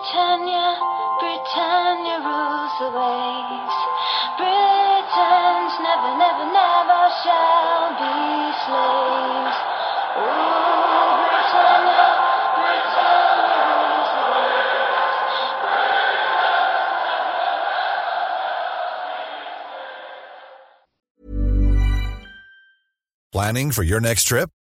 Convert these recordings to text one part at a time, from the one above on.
Britannia, Britannia rules the waves. Britons never, never, never shall be slaves. Britannia, Britannia rules the waves. Planning for your next trip?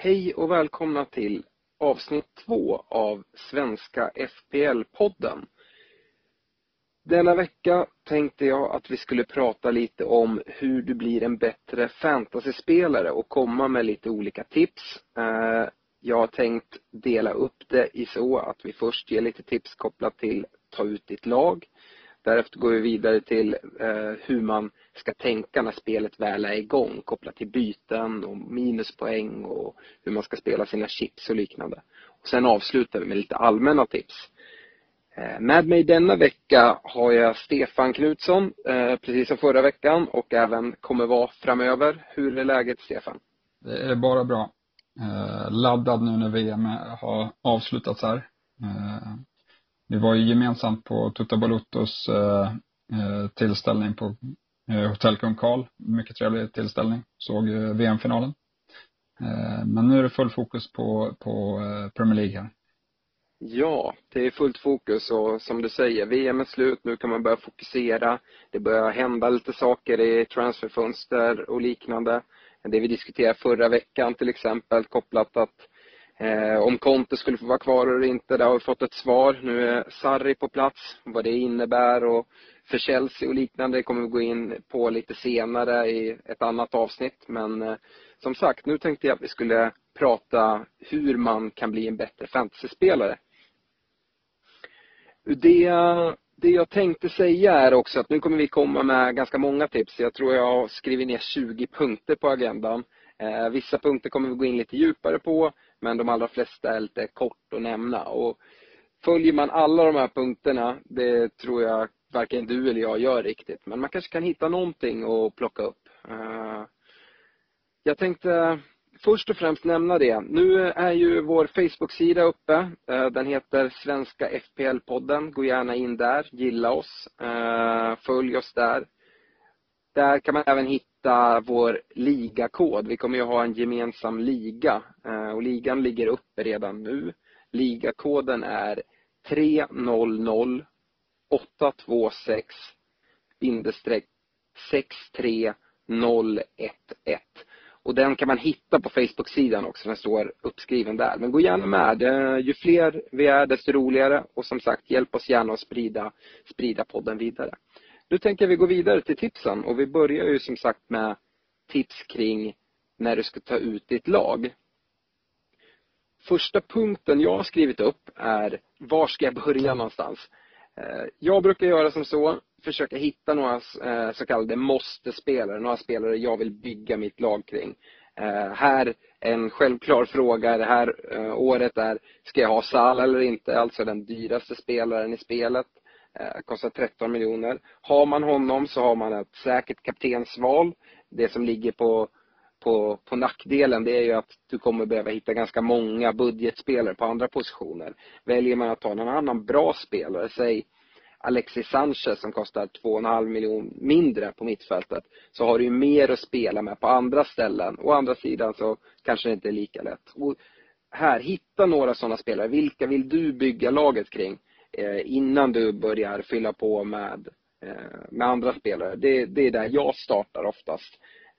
Hej och välkomna till avsnitt två av Svenska FPL-podden. Denna vecka tänkte jag att vi skulle prata lite om hur du blir en bättre fantasyspelare och komma med lite olika tips. Eh, jag har tänkt dela upp det i så att vi först ger lite tips kopplat till ta ut ditt lag. Därefter går vi vidare till eh, hur man ska tänka när spelet väl är igång kopplat till byten och minuspoäng och hur man ska spela sina chips och liknande. Och sen avslutar vi med lite allmänna tips. Eh, Med mig denna vecka har jag Stefan Knutsson, eh, precis som förra veckan och även kommer vara framöver. Hur är läget Stefan? Det är bara bra. Eh, laddad nu när VM har avslutats här. Eh, vi var ju gemensamt på Tutta Baluttos eh, eh, tillställning på eh, Hotell Kung Karl. Mycket trevlig tillställning. Såg eh, VM-finalen. Eh, men nu är det full fokus på, på eh, Premier League här. Ja, det är fullt fokus och som du säger, VM är slut. Nu kan man börja fokusera. Det börjar hända lite saker i transferfönster och liknande. Det vi diskuterade förra veckan till exempel kopplat att eh, Eh, om Conte skulle få vara kvar eller inte. Där har vi fått ett svar. Nu är Sarri på plats. Vad det innebär och för Chelsea och liknande kommer vi gå in på lite senare i ett annat avsnitt. Men eh, som sagt, nu tänkte jag att vi skulle prata hur man kan bli en bättre fantasyspelare. Det, det jag tänkte säga är också att nu kommer vi komma med ganska många tips. Jag tror jag har skrivit ner 20 punkter på agendan. Eh, vissa punkter kommer vi gå in lite djupare på, men de allra flesta är lite kort att nämna. Och följer man alla de här punkterna, det tror jag varken du eller jag gör riktigt, men man kanske kan hitta någonting att plocka upp. Eh, jag tänkte först och främst nämna det. Nu är ju vår Facebook-sida uppe. Eh, den heter Svenska FPL-podden. Gå gärna in där, gilla oss, eh, följ oss där. Där kan man även hitta vår ligakod. Vi kommer ju ha en gemensam liga eh, och ligan ligger uppe redan nu. Ligakoden är 300-826-63011. och den kan man hitta på Facebook-sidan också, den står uppskriven där. Men gå gärna med. Ju fler vi är, desto roligare. Och som sagt, hjälp oss gärna att sprida, sprida podden vidare. Nu tänker jag vi går vidare till tipsen och vi börjar ju som sagt med tips kring när du ska ta ut ditt lag. Första punkten jag har skrivit upp är, var ska jag börja någonstans? Eh, jag brukar göra som så, försöka hitta några eh, så kallade måste-spelare, några spelare jag vill bygga mitt lag kring. Eh, här, en självklar fråga det här året är, ska jag ha Salah eller inte? Alltså den dyraste spelaren i spelet. Eh, kostar 13 miljoner. Har man honom så har man ett säkert kaptensval. Det som ligger på på, på nackdelen det är ju att du kommer behöva hitta ganska många budgetspelare på andra positioner. Väljer man att ta någon annan bra spelare, säg Alexis Sanchez som kostar 2,5 miljoner mindre på mittfältet, så har du ju mer att spela med på andra ställen. Å andra sidan så kanske det inte är lika lätt. Och här, hitta några sådana spelare. Vilka vill du bygga laget kring Eh, innan du börjar fylla på med, eh, med andra spelare? Det, det är där jag startar oftast.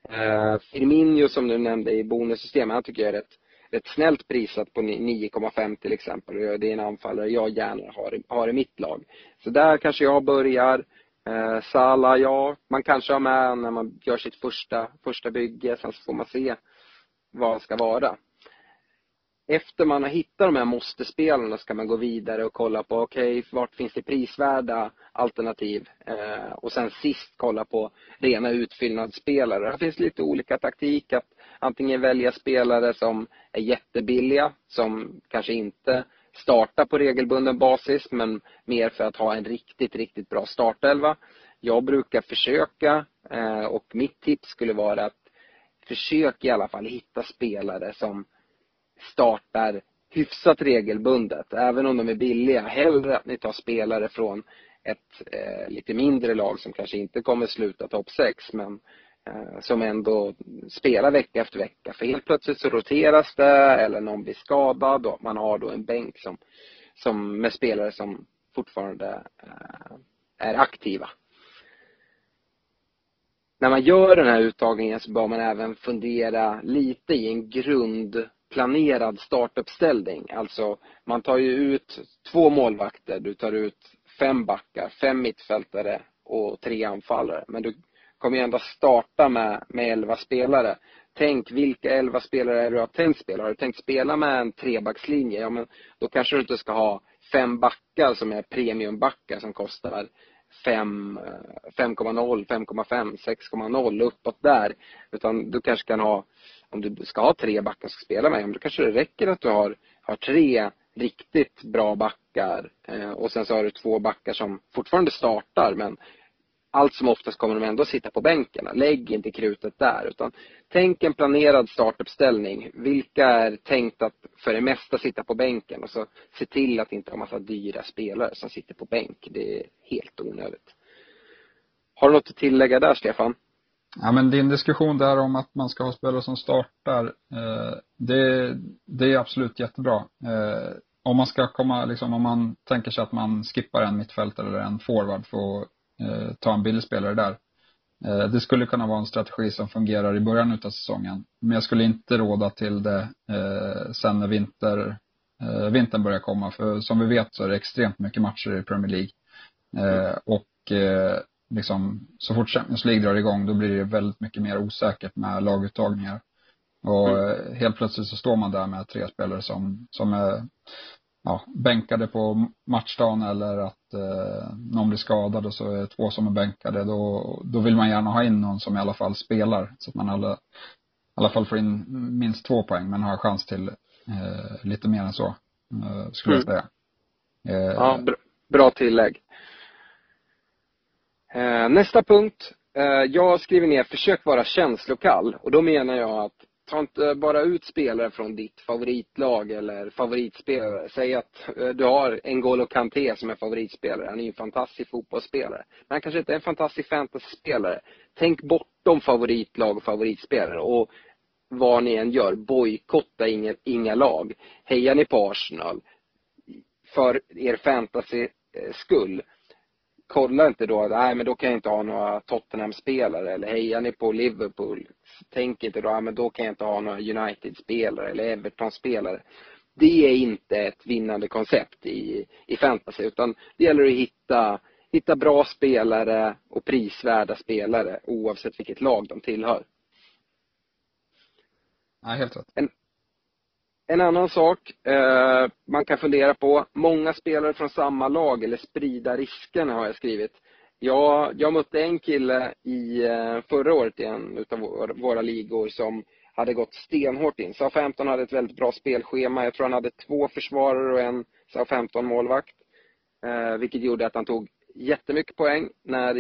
Eh, Firmino som du nämnde i bonussystemet, han tycker jag är rätt, rätt snällt prisat på 9,5 till exempel. Det är en anfallare jag gärna har, har i mitt lag. Så där kanske jag börjar. Eh, Sala, ja, man kanske har med när man gör sitt första, första bygge, sen så får man se vad det ska vara efter man har hittat de här måste-spelarna ska man gå vidare och kolla på, okej, okay, vart finns det prisvärda alternativ? Eh, och sen sist kolla på rena utfyllnadsspelare. Det finns lite olika taktik att antingen välja spelare som är jättebilliga, som kanske inte startar på regelbunden basis, men mer för att ha en riktigt, riktigt bra startelva. Jag brukar försöka, eh, och mitt tips skulle vara att försök i alla fall hitta spelare som startar hyfsat regelbundet, även om de är billiga. Hellre att ni tar spelare från ett eh, lite mindre lag som kanske inte kommer sluta topp 6 men eh, som ändå spelar vecka efter vecka. För helt plötsligt så roteras det eller någon blir skadad och man har då en bänk som, som med spelare som fortfarande eh, är aktiva. När man gör den här uttagningen så bör man även fundera lite i en grund planerad startuppställning. Alltså man tar ju ut två målvakter, du tar ut fem backar, fem mittfältare och tre anfallare. Men du kommer ju ändå starta med, med elva spelare. Tänk vilka elva spelare är du har tänkt spela? Har du tänkt spela med en trebackslinje? Ja men då kanske du inte ska ha fem backar som är premiumbackar som kostar 5, 5,0, 5,5, 6,0 uppåt där. Utan du kanske kan ha om du ska ha tre backar som ska spela med, då kanske det räcker att du har, har tre riktigt bra backar eh, och sen så har du två backar som fortfarande startar men allt som oftast kommer de ändå sitta på bänken. Lägg inte krutet där utan tänk en planerad startuppställning. Vilka är tänkt att för det mesta sitta på bänken och så se till att inte ha massa dyra spelare som sitter på bänk. Det är helt onödigt. Har du något att tillägga där Stefan? Ja men din diskussion där om att man ska ha spelare som startar, eh, det, det är absolut jättebra. Eh, om man ska komma, liksom om man tänker sig att man skippar en mittfältare eller en forward för att eh, ta en billig spelare där. Eh, det skulle kunna vara en strategi som fungerar i början av säsongen. Men jag skulle inte råda till det eh, sen när vinter, eh, vintern börjar komma. För som vi vet så är det extremt mycket matcher i Premier League. och liksom, så fort Champions League drar igång då blir det väldigt mycket mer osäkert med laguttagningar. Och mm. helt plötsligt så står man där med tre spelare som, som är ja, bänkade på matchdagen eller att eh, någon blir skadad och så är det två som är bänkade. Då, då vill man gärna ha in någon som i alla fall spelar så att man alla, i alla fall får in minst två poäng men har chans till eh, lite mer än så, eh, skulle mm. jag säga. Eh, ja, bra, bra tillägg. Eh, nästa punkt. Eh, jag skriver ner försök vara känslokall och då menar jag att ta inte bara ut spelare från ditt favoritlag eller favoritspelare. Säg att eh, du har N'Golo Kanté som är favoritspelare. Han är ju en fantastisk fotbollsspelare. Men han kanske inte är en fantastisk fantasyspelare. Tänk bortom favoritlag och favoritspelare och vad ni än gör, bojkotta inga, inga lag. Hejar ni på Arsenal för er fantasy eh, skull kolla inte då, nej men då kan jag inte ha några Tottenham-spelare eller hejar ni på Liverpool, tänk inte då, nej men då kan jag inte ha några United-spelare eller Everton-spelare. Det är inte ett vinnande koncept i, i fantasy utan det gäller att hitta, hitta bra spelare och prisvärda spelare oavsett vilket lag de tillhör. Ja, helt rätt. En, en annan sak eh, man kan fundera på, många spelare från samma lag eller sprida riskerna har jag skrivit. Jag, jag mötte en kille i eh, förra året i en utav våra ligor som hade gått stenhårt in. SA-15 hade ett väldigt bra spelschema. Jag tror han hade två försvarare och en SA-15 målvakt. Eh, vilket gjorde att han tog jättemycket poäng när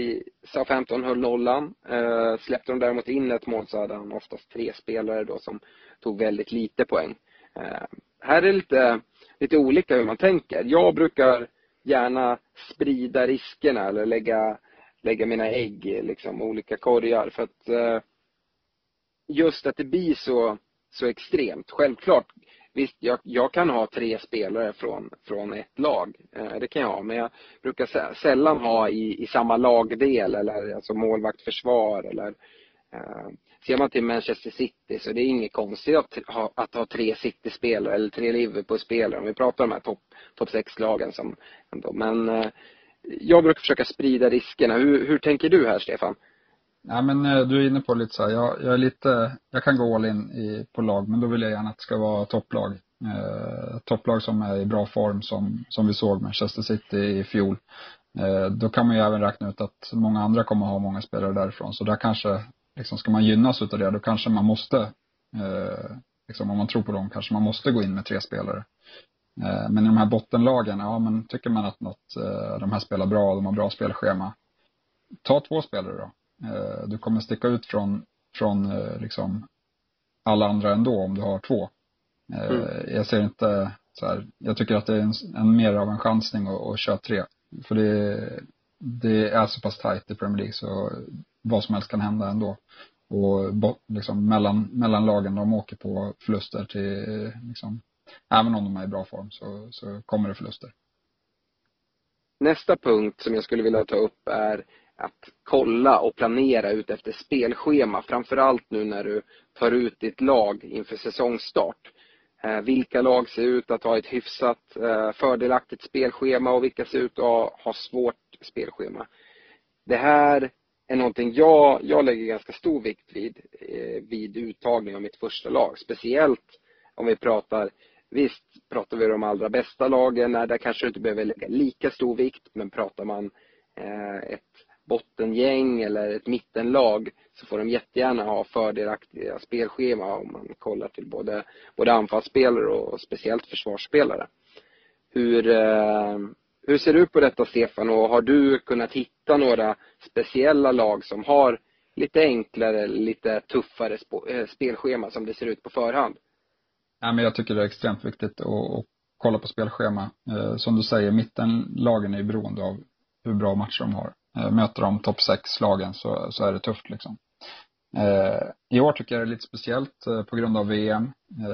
SA-15 höll nollan. Eh, släppte de däremot in ett mål så hade han oftast tre spelare då som tog väldigt lite poäng. Eh, här är det lite, lite olika hur man tänker. Jag brukar gärna sprida riskerna eller lägga, lägga mina ägg i liksom olika korgar för att eh, just att det blir så, så extremt. Självklart, visst jag, jag kan ha tre spelare från, från ett lag. Eh, det kan jag ha, men jag brukar sällan ha i, i samma lagdel eller alltså målvakt, försvar eller Eh, Eh, ser man till Manchester City så det är inget konstigt att ha, att ha tre City-spelare eller tre Liverpool-spelare om vi pratar om de här topp top 6-lagen som ändå. Men eh, jag brukar försöka sprida riskerna. Hur, hur tänker du här Stefan? Ja men eh, du är inne på lite så här, jag, jag är lite, jag kan gå all in i, på lag men då vill jag gärna att det ska vara topplag. Eh, topplag som är i bra form som, som vi såg Manchester City i fjol. Eh, då kan man ju även räkna ut att många andra kommer ha många spelare därifrån. Så där kanske, liksom ska man gynnas utav det, då kanske man måste, eh, liksom om man tror på dem, kanske man måste gå in med tre spelare. Eh, men i de här bottenlagen, ja men tycker man att något, eh, de här spelar bra, de har bra spelschema. Ta två spelare då. Eh, du kommer sticka ut från, från liksom alla andra ändå om du har två. Mm. Jag ser inte så här, jag tycker att det är en, en mer av en chansning att, att köra tre. För det, det är så pass tajt i Premier League så vad som helst kan hända ändå. Och liksom mellan, mellan lagen de åker på förluster till liksom, även om de är i bra form så, så kommer det förluster. Nästa punkt som jag skulle vilja ta upp är att kolla och planera ut efter spelschema. Framförallt nu när du tar ut ditt lag inför säsongsstart. Eh, vilka lag ser ut att ha ett hyfsat eh, fördelaktigt spelschema och vilka ser ut att ha svårt spelschema. Det här är någonting jag, jag lägger ganska stor vikt vid eh, vid uttagning av mitt första lag. Speciellt om vi pratar, visst pratar vi de allra bästa lagen, där kanske du inte behöver lägga lika stor vikt, men pratar man eh, ett bottengäng eller ett mittenlag så får de jättegärna ha fördelaktiga spelschema om man kollar till både, både anfallsspelare och speciellt försvarsspelare. Hur, eh, hur ser du på detta Stefan och har du kunnat hitta några speciella lag som har lite enklare, lite tuffare eh, spelschema som det ser ut på förhand? Ja, men jag tycker det är extremt viktigt att, att kolla på spelschema. Eh, som du säger, mittenlagen är beroende av hur bra matcher de har. Eh, möter de topp 6-lagen så, så är det tufft liksom. I år tycker jag det är lite speciellt på grund av VM.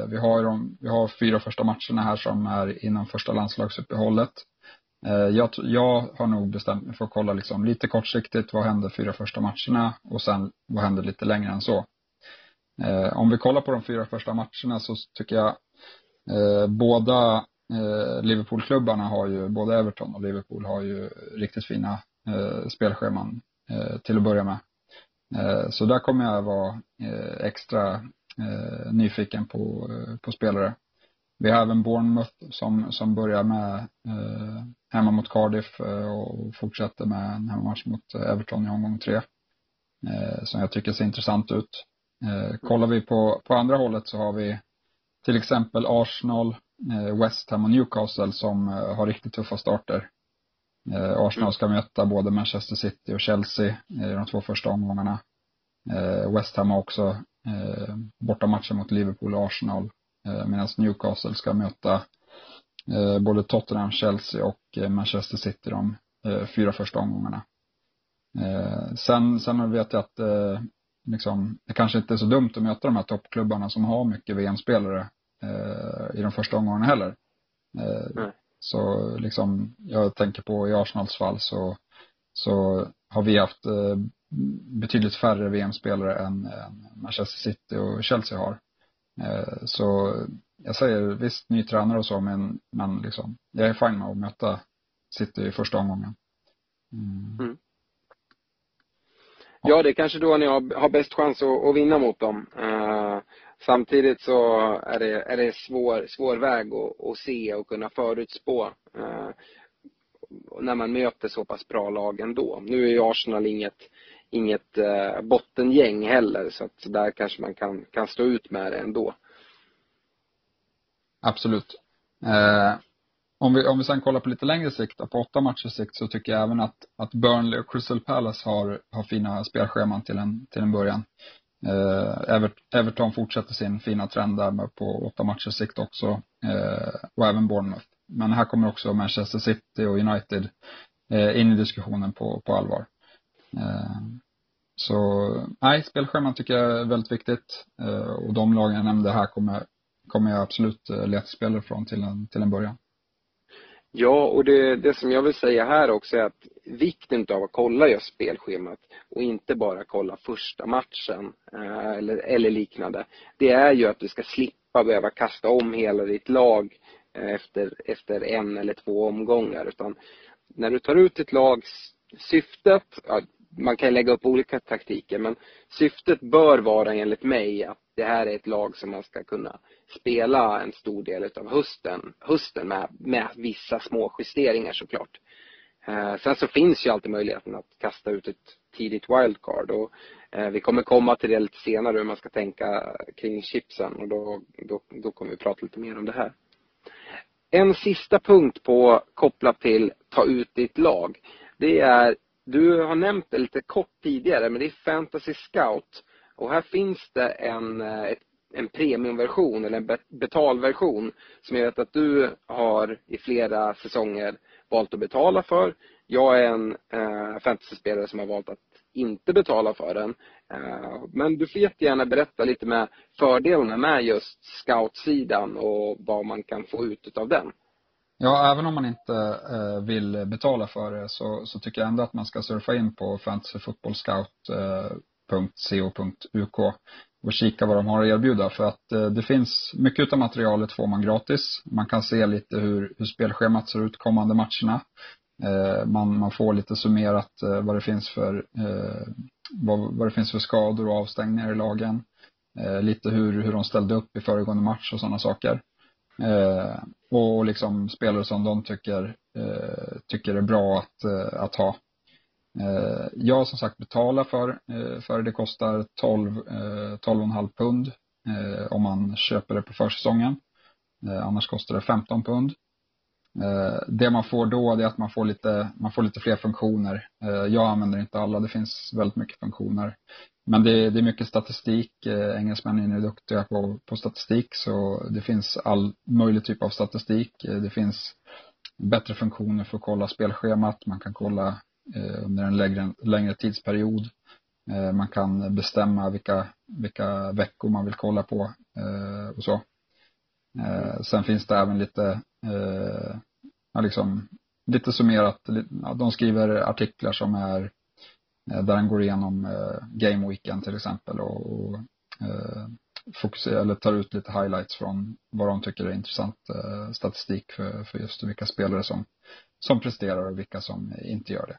Vi har, de, vi har fyra första matcherna här som är inom första landslagsuppehållet. Eh, jag, jag har nog bestämt mig för att kolla liksom lite kortsiktigt, vad händer fyra första matcherna och sen vad händer lite längre än så. Eh, om vi kollar på de fyra första matcherna så tycker jag eh, båda Liverpoolklubbarna har ju, både Everton och Liverpool har ju riktigt fina eh, spelscheman eh, till att börja med. Eh, så där kommer jag vara eh, extra eh, nyfiken på, eh, på spelare. Vi har även Bournemouth som, som börjar med eh, hemma mot Cardiff eh, och fortsätter med en hemmamatch mot eh, Everton i omgång tre. Eh, som jag tycker ser intressant ut. kollar vi på, på andra hållet så har vi till exempel Arsenal, West Ham och Newcastle som har riktigt tuffa starter. Arsenal ska möta både Manchester City och Chelsea i de två första omgångarna. West Ham har också bortamatcher mot Liverpool och Arsenal. Medan Newcastle ska möta både Tottenham, Chelsea och Manchester City de fyra första omgångarna. Sen, sen vet jag att liksom, det kanske inte är så dumt att möta de här toppklubbarna som har mycket VM-spelare i de första omgångarna heller. Mm. Så liksom, jag tänker på i Arsenals fall så, så har vi haft eh, betydligt färre VM-spelare än, Manchester City och Chelsea har. Eh, så jag säger visst, ny tränare och så, men, men liksom, jag är fine med att möta City i första omgången. Mm. Mm. Ja, det är kanske då ni har, har bäst chans att, att vinna mot dem. Uh, Samtidigt så är det, är det svår, svår väg att, att se och kunna förutspå eh, när man möter så pass bra lag ändå. Nu är ju Arsenal inget, inget eh, bottengäng heller så att där kanske man kan, kan stå ut med det ändå. Absolut. Eh, om, vi, om vi sen kollar på lite längre sikt, på åtta matchers sikt, så tycker jag även att, att Burnley och Crystal Palace har, har fina spelscheman till en, till en början. Eh, Everton fortsätter sin fina trend där på åtta matchers sikt också. Eh, och även Bournemouth. Men här kommer också Manchester City och United eh, in i diskussionen på, på allvar. Eh, så nej, spelscheman tycker jag är väldigt viktigt. Eh, och de lagen jag nämnde här kommer, kommer jag absolut eh, leta spelare från till en, till en början. Ja, och det, det som jag vill säga här också är att vikten av att kolla just spelschemat och inte bara kolla första matchen eh, eller, eller liknande. Det är ju att du ska slippa behöva kasta om hela ditt lag eh, efter, efter en eller två omgångar. Utan när du tar ut ditt lag, syftet, ja, man kan lägga upp olika taktiker men syftet bör vara enligt mig att det här är ett lag som man ska kunna spela en stor del av hösten, hösten med, med vissa små justeringar såklart. Eh, sen så finns ju alltid möjligheten att kasta ut ett tidigt wildcard och eh, vi kommer komma till det lite senare hur man ska tänka kring chipsen och då, då, då kommer vi prata lite mer om det här. En sista punkt på kopplat till ta ut ditt lag. Det är, du har nämnt det lite kort tidigare, men det är Fantasy Scout. Och här finns det en, eh, en premiumversion eller en betalversion som jag vet att du har i flera säsonger valt att betala för. Jag är en eh, fantasyspelare som har valt att inte betala för den. Eh, men du får jättegärna berätta lite med fördelarna med just scoutsidan och vad man kan få ut av den. Ja, även om man inte eh, vill betala för det så, så tycker jag ändå att man ska surfa in på fantasyfotbollscout.co.uk och kika vad de har att erbjuda för att eh, det finns mycket av materialet får man gratis. Man kan se lite hur, hur spelschemat ser ut kommande matcherna. Eh, man, man får lite summerat eh, vad det finns för eh, vad, vad det finns för skador och avstängningar i lagen. Eh, lite hur, hur de ställde upp i föregående match och sådana saker. Eh, och liksom spelare som de tycker, eh, tycker är bra att, eh, att ha. Eh, jag som sagt betalar för, eh, för det kostar 12, 12,5 eh, pund om man köper det på försäsongen. Annars kostar det 15 pund. Det man får då är att man får lite, man får lite fler funktioner. Jag använder inte alla, det finns väldigt mycket funktioner. Men det, det är mycket statistik. Eh, Engelsmännen är duktiga på, på statistik så det finns all möjlig typ av statistik. Eh, det finns bättre funktioner för att kolla spelschemat. Man kan kolla eh, under en längre, längre tidsperiod. Man kan bestämma vilka, vilka veckor man vill kolla på och så. Sen finns det även lite, liksom, lite summerat, de skriver artiklar som är Eh, där han går igenom eh, game weekend till exempel och, och eh, fokuserar, eller tar ut lite highlights från vad de tycker är intressant statistik för, för just vilka spelare som, som presterar och vilka som inte gör det.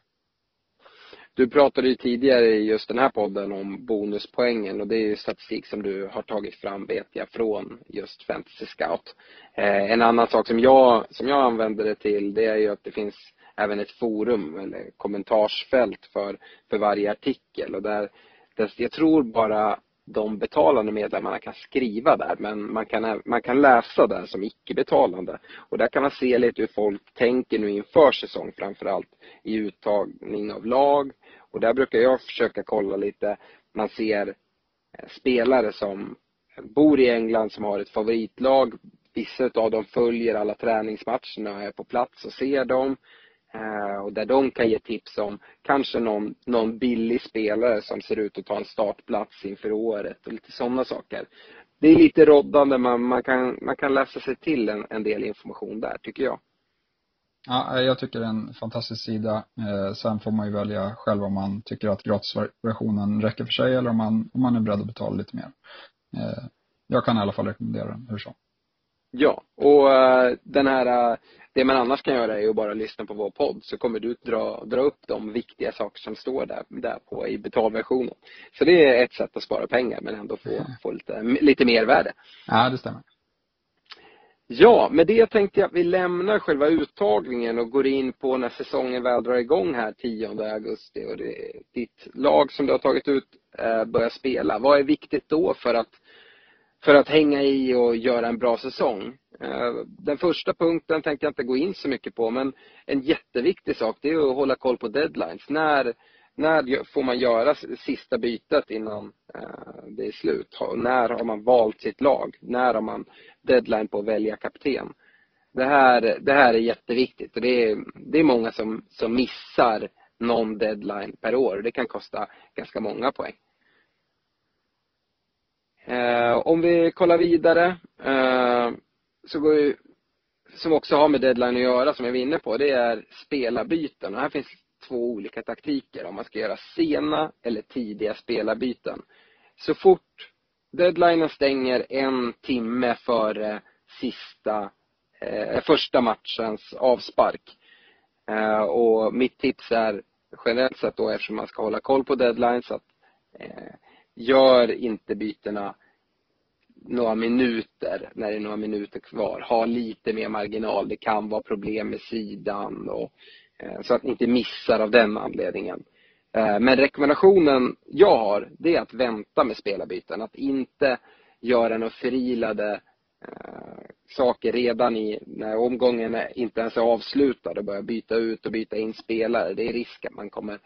Du pratade ju tidigare i just den här podden om bonuspoängen och det är ju statistik som du har tagit fram vet jag från just Fantasy Scout. Eh, en annan sak som jag, som jag använder det till det är ju att det finns även ett forum eller kommentarsfält för, för varje artikel och där, där jag tror bara de betalande medlemmarna kan skriva där men man kan, man kan läsa där som icke-betalande. Och där kan man se lite hur folk tänker nu inför säsong framförallt i uttagning av lag. Och där brukar jag försöka kolla lite, man ser eh, spelare som bor i England som har ett favoritlag. Vissa av dem följer alla träningsmatcherna och är på plats och ser dem. Eh, och där de kan ge tips om kanske någon, någon billig spelare som ser ut att ta en startplats inför året och lite sådana saker. Det är lite roddande, man, man, kan, man kan läsa sig till en, en del information där, tycker jag. Ja, eh, jag tycker det är en fantastisk sida. Eh, sen får man ju välja själv om man tycker att gratisversionen räcker för sig eller om man, om man är beredd att betala lite mer. Eh, jag kan i alla fall rekommendera den, hur som. Ja, och uh, den här, uh, det man annars kan göra är att bara lyssna på vår podd så kommer du dra, dra upp de viktiga saker som står där, där på i betalversionen. Så det är ett sätt att spara pengar men ändå få, få lite, lite mervärde. Ja, det stämmer. Ja, med det tänkte jag att vi lämnar själva uttagningen och går in på när säsongen väl drar igång här 10 augusti och det, ditt lag som du har tagit ut eh, börjar spela. Vad är viktigt då för att för att hänga i och göra en bra säsong. Eh, den första punkten tänkte jag inte gå in så mycket på men en jätteviktig sak det är att hålla koll på deadlines. När, när får man göra sista bytet innan eh, det är slut? När har man valt sitt lag? När har man deadline på att välja kapten? Det här, det här är jätteviktigt och det är, det är många som, som missar någon deadline per år. Det kan kosta ganska många poäng. Eh, om vi kollar vidare eh, så går ju som också har med deadline att göra, som jag var inne på, det är spelarbyten. Och här finns två olika taktiker om man ska göra sena eller tidiga spelarbyten. Så fort deadlinen stänger en timme före sista, eh, första matchens avspark. Eh, och mitt tips är generellt sett då eftersom man ska hålla koll på deadlines att eh, gör inte bytena några minuter, när det är några minuter kvar. Ha lite mer marginal. Det kan vara problem med sidan och eh, så att ni inte missar av den anledningen. Eh, men rekommendationen jag har, det är att vänta med spelarbyten. Att inte göra några förilade eh, saker redan i, när omgången inte ens är avslutad och börja byta ut och byta in spelare. Det är risk att man kommer,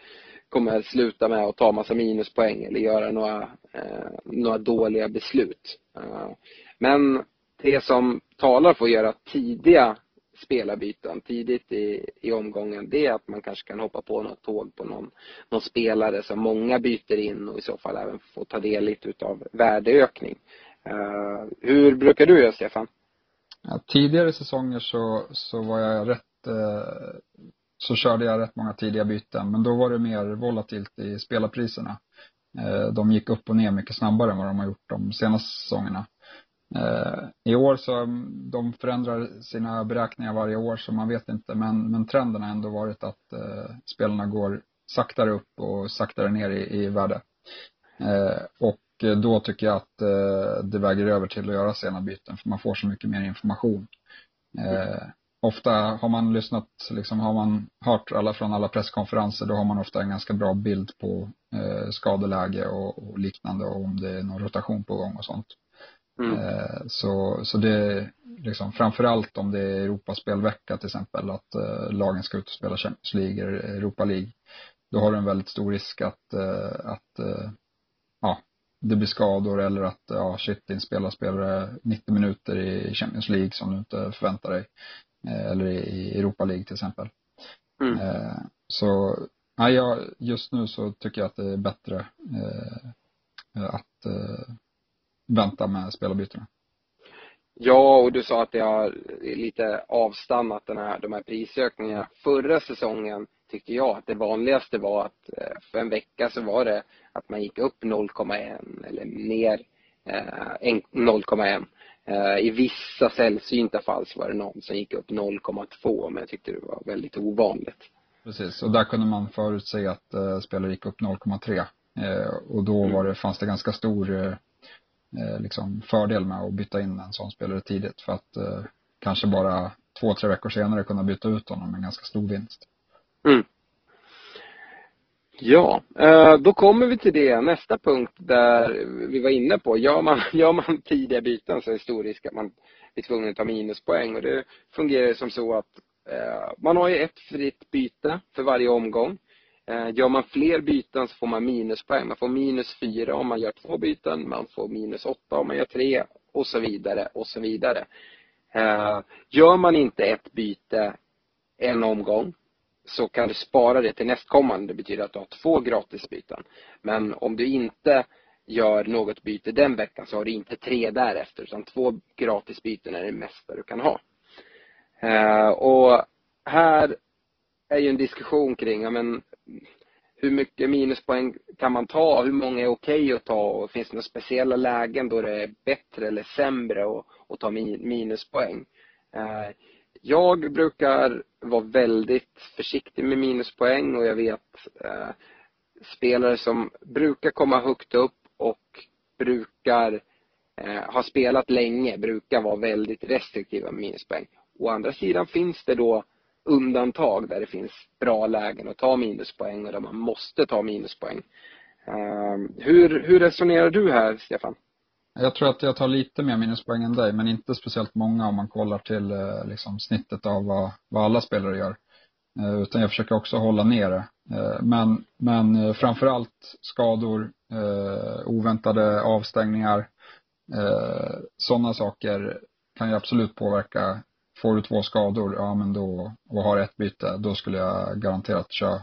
kommer sluta med att ta massa minuspoäng eller göra några, eh, några dåliga beslut. Eh, men det som talar för att göra tidiga spelarbyten tidigt i, i omgången, det är att man kanske kan hoppa på något tåg på någon, någon spelare som många byter in och i så fall även få ta del lite utav värdeökning. Uh, hur brukar du göra, Stefan? Ja, tidigare säsonger så, så var jag rätt, eh, så körde jag rätt många tidiga byten, men då var det mer volatilt i spelarpriserna. Eh, de gick upp och ner mycket snabbare än vad de har gjort de senaste säsongerna. Eh, I år så, mm, de förändrar sina beräkningar varje år så man vet inte men, men trenden har ändå varit att eh, spelarna går saktare upp och saktare ner i, i värde. Eh, och då tycker jag att eh, det väger över till att göra sena byten för man får så mycket mer information. Eh, ofta har man lyssnat, liksom har man hört alla från alla presskonferenser, då har man ofta en ganska bra bild på eh, skadeläge och, och liknande och om det är någon rotation på gång och sånt. Mm. Eh, så, så det liksom framförallt om det är Europaspelvecka till exempel, att eh, lagen ska ut och spela Champions League eller Europa League. Då har du en väldigt stor risk att, eh, att ja, det blir skador eller att, ja shit, din spelare spelar 90 minuter i Champions League som du inte förväntar dig. Eller i Europa League till exempel. Mm. Så, ja, just nu så tycker jag att det är bättre att vänta med spelarbytena. Ja, och du sa att det har lite avstannat den här, de här prisökningarna. Förra säsongen tyckte jag att det vanligaste var att eh, för en vecka så var det att man gick upp 0,1 eller ner 0,1. Eh, eh, I vissa sällsynta fall så var det någon som gick upp 0,2 men jag tyckte det var väldigt ovanligt. Precis, och där kunde man förutse att spelare gick upp 0,3 och då var det, fanns det ganska stor eh, liksom fördel med att byta in en sån spelare tidigt för att kanske bara två, tre veckor senare kunna byta ut honom med ganska stor vinst. Mm. Ja, eh, då kommer vi till det, nästa punkt där vi var inne på. Gör man, gör man tidiga byten så är det stor risk att man blir tvungen att ta minuspoäng och det fungerar som så att eh, man har ju ett fritt byte för varje omgång. Eh, gör man fler byten så får man minuspoäng. Man får minus fyra om man gör två byten, man får minus åtta om man gör tre och så vidare och så vidare. Gör man inte ett byte en omgång så kan du spara det till nästkommande. Det betyder att du har två gratisbyten. Men om du inte gör något byte den veckan så har du inte tre därefter utan två gratisbyten är det mesta du kan ha. Eh, och här är ju en diskussion kring, ja men hur mycket minuspoäng kan man ta? Hur många är okej okay att ta? Och finns det några speciella lägen då det är bättre eller sämre att, att ta minuspoäng? Eh, jag brukar vara väldigt försiktig med minuspoäng och jag vet eh, spelare som brukar komma högt upp och brukar eh, ha spelat länge, brukar vara väldigt restriktiva med minuspoäng. Å andra sidan finns det då undantag där det finns bra lägen att ta minuspoäng och där man måste ta minuspoäng. Eh, hur, hur resonerar du här, Stefan? Jag tror att jag tar lite mer minuspoäng än dig, men inte speciellt många om man kollar till eh, liksom, snittet av vad, vad alla spelare gör. Eh, utan jag försöker också hålla nere. det. men, men framförallt skador, oväntade avstängningar, sådana saker kan ju absolut påverka Får du två skador, ja men då, och har ett byte, då skulle jag garanterat köra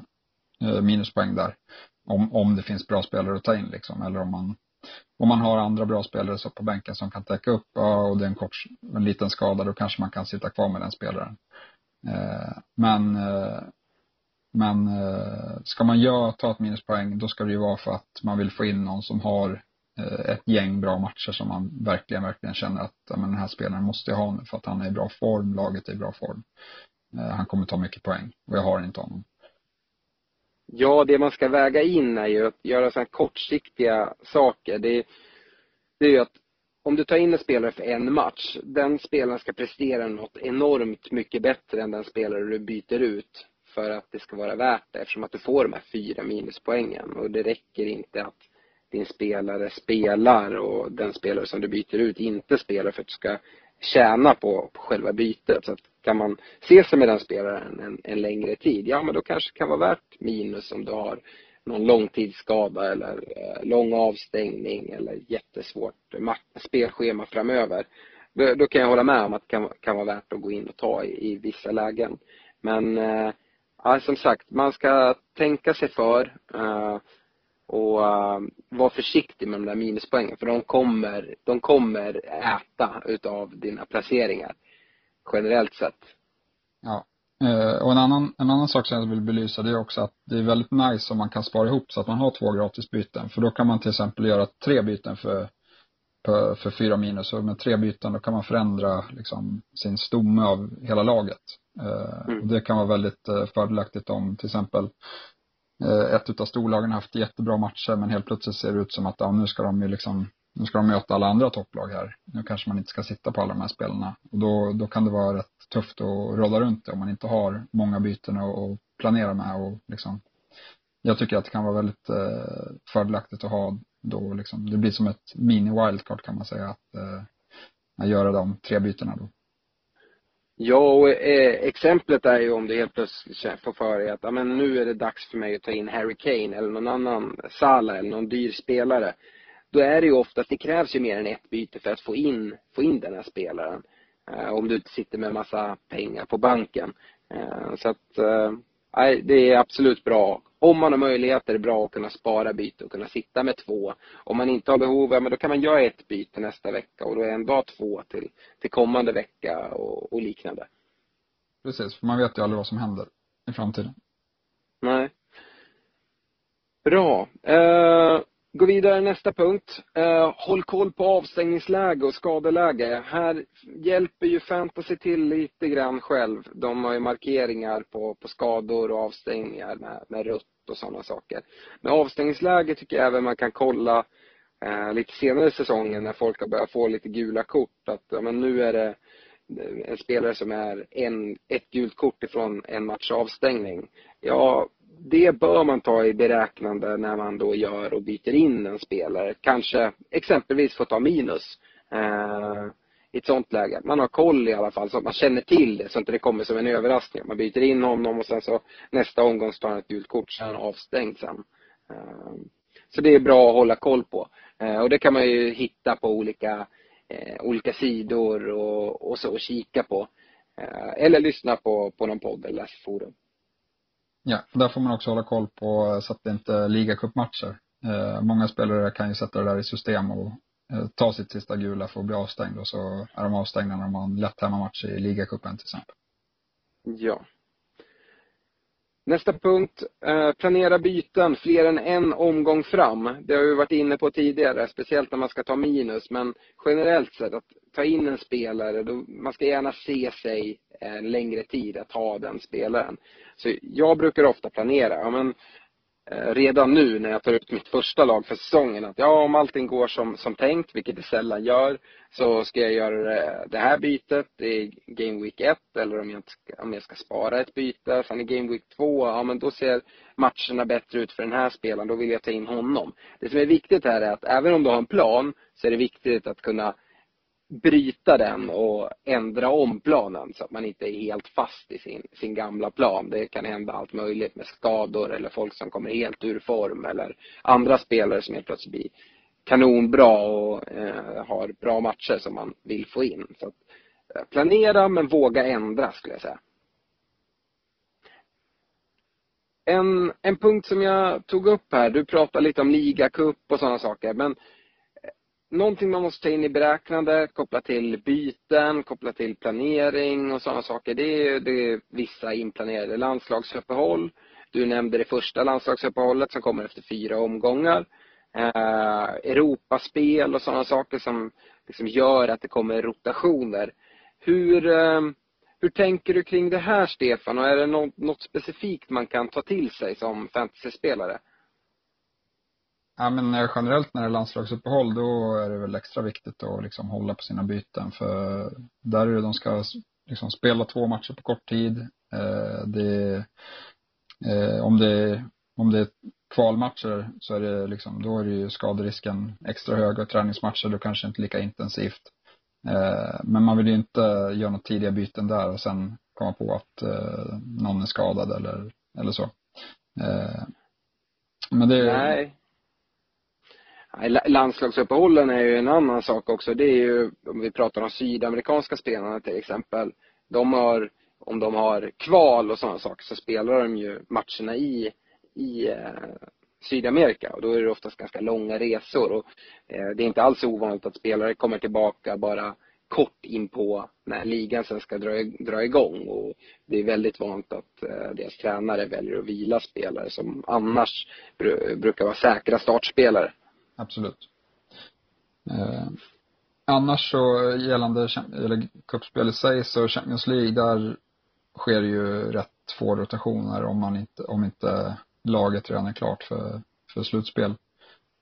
minuspoäng där. Om, om det finns bra spelare att ta in liksom, eller om man om man har andra bra spelare så på bänken som kan täcka upp, ja, och det är en kort, en liten skada, då kanske man kan sitta kvar med den spelaren. Eh, men, eh, men eh, ska man göra, ta ett minuspoäng, då ska det ju vara för att man vill få in någon som har eh, ett gäng bra matcher som man verkligen, verkligen känner att ja, men den här spelaren måste jag ha nu för att han är i bra form, laget är i bra form. Eh, han kommer ta mycket poäng och jag har inte honom. Ja, det man ska väga in är ju att göra sådana kortsiktiga saker. Det, det är ju att om du tar in en spelare för en match, den spelaren ska prestera något enormt mycket bättre än den spelare du byter ut för att det ska vara värt det eftersom att du får de här fyra minuspoängen och det räcker inte att din spelare spelar och den spelare som du byter ut inte spelar för att du ska tjäna på, på själva bytet. Så att kan man se sig med den spelaren en, en längre tid, ja men då kanske det kan vara värt minus om du har någon långtidsskada eller eh, lång avstängning eller jättesvårt spelschema framöver. Då, då, kan jag hålla med om att det kan, kan vara värt att gå in och ta i, i vissa lägen. Men eh, ja, som sagt, man ska tänka sig för eh, och uh, vara försiktig med de där minuspoängen för de kommer, de kommer äta utav dina placeringar generellt sett. Ja. Uh, och en annan, en annan sak som jag vill belysa det är också att det är väldigt nice om man kan spara ihop så att man har två gratisbyten. För då kan man till exempel göra tre byten för, för, för fyra minus. Och med tre byten då kan man förändra liksom sin stomme av hela laget. Uh, mm. och det kan vara väldigt fördelaktigt om till exempel Eh, ett utav storlagen har haft jättebra matcher men helt plötsligt ser det ut som att ja, nu ska de ju liksom nu ska de möta alla andra topplag här. Nu kanske man inte ska sitta på alla de här spelarna. Och då, då kan det vara rätt tufft att rolla runt det om man inte har många byten att planera med och liksom jag tycker att det kan vara väldigt eh, fördelaktigt att ha då liksom, det blir som ett mini wildcard kan man säga att eh, göra de tre bytena då. Ja, och eh, exemplet är ju om du helt plötsligt får för dig att ja, men nu är det dags för mig att ta in Harry Kane eller någon annan Salah eller någon dyr spelare. Då är det ju oftast, det krävs ju mer än ett byte för att få in, få in den här spelaren. Eh, om du inte sitter med massa pengar på banken. Eh, så att, eh, det är absolut bra om man har möjlighet är det bra att kunna spara byte och kunna sitta med två. Om man inte har behov, ja, men då kan man göra ett byte nästa vecka och då är ändå två till, till kommande vecka och, och liknande. Precis, för man vet ju aldrig vad som händer i framtiden. Nej. Bra. Eh, Gå vidare nästa punkt. Eh, håll koll på avstängningsläge och skadeläge. Här hjälper ju fantasy till lite grann själv. De har ju markeringar på, på skador och avstängningar med, med rött och sådana saker. Men avstängningsläge tycker jag även man kan kolla eh, lite senare i säsongen när folk har börjat få lite gula kort. Att ja, men nu är det en spelare som är en, ett gult kort ifrån en match avstängning. Ja, det bör man ta i beräknande när man då gör och byter in en spelare. Kanske exempelvis få ta minus eh, i ett sånt läge. Man har koll i alla fall så att man känner till det så att det inte kommer som en överraskning. Man byter in honom och sen så nästa omgång tar han ett gult kort så är han avstängd sen. Eh, så det är bra att hålla koll på. Eh, och det kan man ju hitta på olika, eh, olika sidor och, och så och kika på. Eh, eller lyssna på, på någon podd eller läsa forum. Ja, där får man också hålla koll på eh, så att det inte är ligacupmatcher. Eh, många spelare kan ju sätta det där i system och eh, ta sitt sista gula för att bli avstängd och så är de avstängda när de har en lätt hemmamatch i ligacupen till exempel. Ja. Nästa punkt, eh, planera byten fler än en omgång fram. Det har vi varit inne på tidigare, speciellt när man ska ta minus. Men generellt sett, att ta in en spelare, då, man ska gärna se sig en längre tid att ha den spelaren. Så jag brukar ofta planera, ja men eh, Eh, redan nu när jag tar ut mitt första lag för säsongen att ja, om allting går som, som tänkt, vilket det sällan gör, så ska jag göra det, det här bytet i Game Week 1 eller om jag, ska, om jag ska spara ett byte. Sen i Game Week 2, ja men då ser matcherna bättre ut för den här spelaren, då vill jag ta in honom. Det som är viktigt här är att även om du har en plan så är det viktigt att kunna bryta den och ändra om planen så att man inte är helt fast i sin, sin gamla plan. Det kan hända allt möjligt med skador eller folk som kommer helt ur form eller andra spelare som helt plötsligt blir kanonbra och eh, har bra matcher som man vill få in. Så att, eh, planera men våga ändra skulle jag säga. En, en punkt som jag tog upp här, du pratade lite om ligacup och sådana saker men någonting man måste ta in i beräknande koppla till byten, koppla till planering och sådana saker. Det är, det är vissa inplanerade landslagsuppehåll. Du nämnde det första landslagsuppehållet som kommer efter fyra omgångar. Eh, Europaspel och sådana saker som liksom gör att det kommer rotationer. Hur, eh, hur tänker du kring det här Stefan och är det något, något specifikt man kan ta till sig som fantasyspelare? Ja men eh, generellt när det är landslagsuppehåll då är det väl extra viktigt att liksom hålla på sina byten för där är det de ska liksom spela två matcher på kort tid. Eh, det, eh, om det, om det är kvalmatcher så är det liksom, då är det ju skaderisken extra hög och träningsmatcher då kanske inte lika intensivt. Eh, men man vill ju inte göra något tidiga byten där och sen komma på att eh, någon är skadad eller, eller så. Men det Nej Landslagsuppehållen är ju en annan sak också. Det är ju, om vi pratar om sydamerikanska spelarna till exempel. De har, om de har kval och sådana saker så spelar de ju matcherna i, i eh, Sydamerika och då är det oftast ganska långa resor och eh, det är inte alls ovanligt att spelare kommer tillbaka bara kort in på när ligan sen ska dra, dra igång och det är väldigt vanligt att eh, deras tränare väljer att vila spelare som annars br brukar vara säkra startspelare absolut. Eh, annars så gällande eller kuppspel i sig så Champions League där sker ju rätt få rotationer om man inte, om inte laget redan är klart för, för slutspel.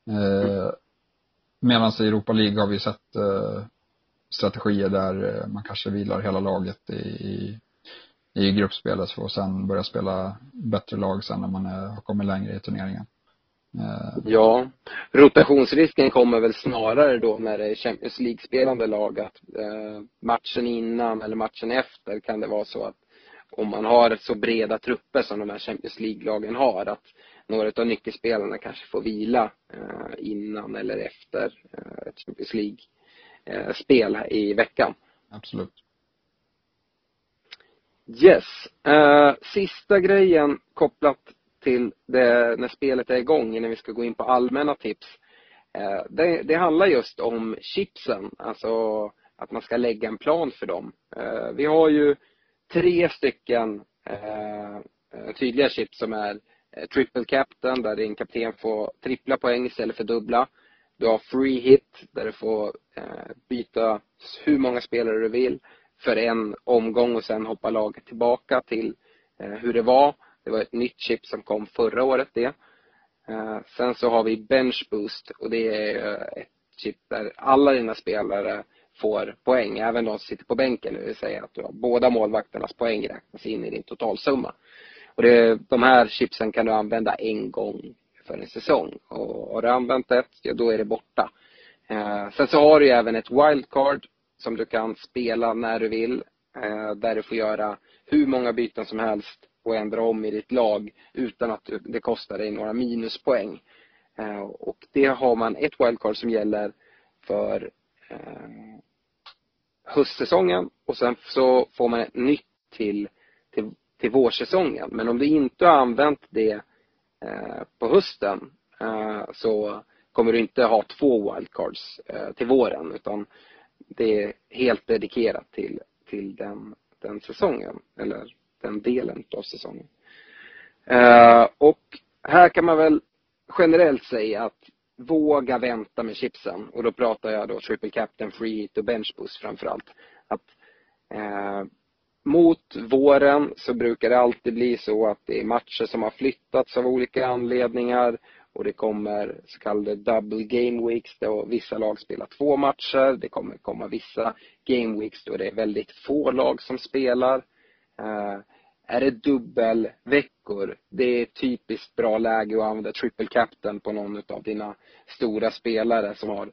Eh, Medan i Europa League har vi sett eh, strategier där eh, man kanske vilar hela laget i, i, i gruppspelet för att sen börja spela bättre lag sen när man är, har kommit längre i turneringen. Eh, ja, rotationsrisken kommer väl snarare då när det är Champions League-spelande lag att eh, matchen innan eller matchen efter kan det vara så att om man har så breda trupper som de här Champions League-lagen har att några av nyckelspelarna kanske får vila eh, innan eller efter ett Champions League-spel i veckan. Absolut. Yes. Sista grejen kopplat till det, när spelet är igång innan vi ska gå in på allmänna tips. Eh, det, det handlar just om chipsen, alltså att man ska lägga en plan för dem. Eh, vi har ju tre stycken eh, tydliga chips som är triple captain där din kapten får trippla poäng istället för dubbla. Du har free hit där du får byta hur många spelare du vill för en omgång och sen hoppa laget tillbaka till hur det var. Det var ett nytt chip som kom förra året det. Eh, sen så har vi Bench Boost och det är eh, ett chip där alla dina spelare får poäng, även de som sitter på bänken, det vill säga att du har båda målvakternas poäng räknas in i din totalsumma. Och det, de här chipsen kan du använda en gång för en säsong. Och har du använt ett, ja då är det borta. Eh, sen så har du ju även ett wildcard som du kan spela när du vill. Eh, där du får göra hur många byten som helst och ändra om i ditt lag utan att det kostar dig några minuspoäng. Eh, och det har man ett wildcard som gäller för eh, höstsäsongen och sen så får man ett nytt till, till, till vårsäsongen. Men om du inte har använt det eh, på hösten så kommer du inte ha två wildcards till våren utan det är helt dedikerat till, till den, den säsongen. Eller den delen av säsongen. Eh, och här kan man väl generellt säga att våga vänta med chipsen. Och då pratar jag då triple captain, free hit och benchboost framförallt. Att eh, mot våren så brukar det alltid bli så att det är matcher som har flyttats av olika anledningar och det kommer så kallade double game weeks då vissa lag spelar två matcher. Det kommer komma vissa game weeks då det är väldigt få lag som spelar. Eh, är det dubbelveckor, det är typiskt bra läge att använda triple captain på någon av dina stora spelare som har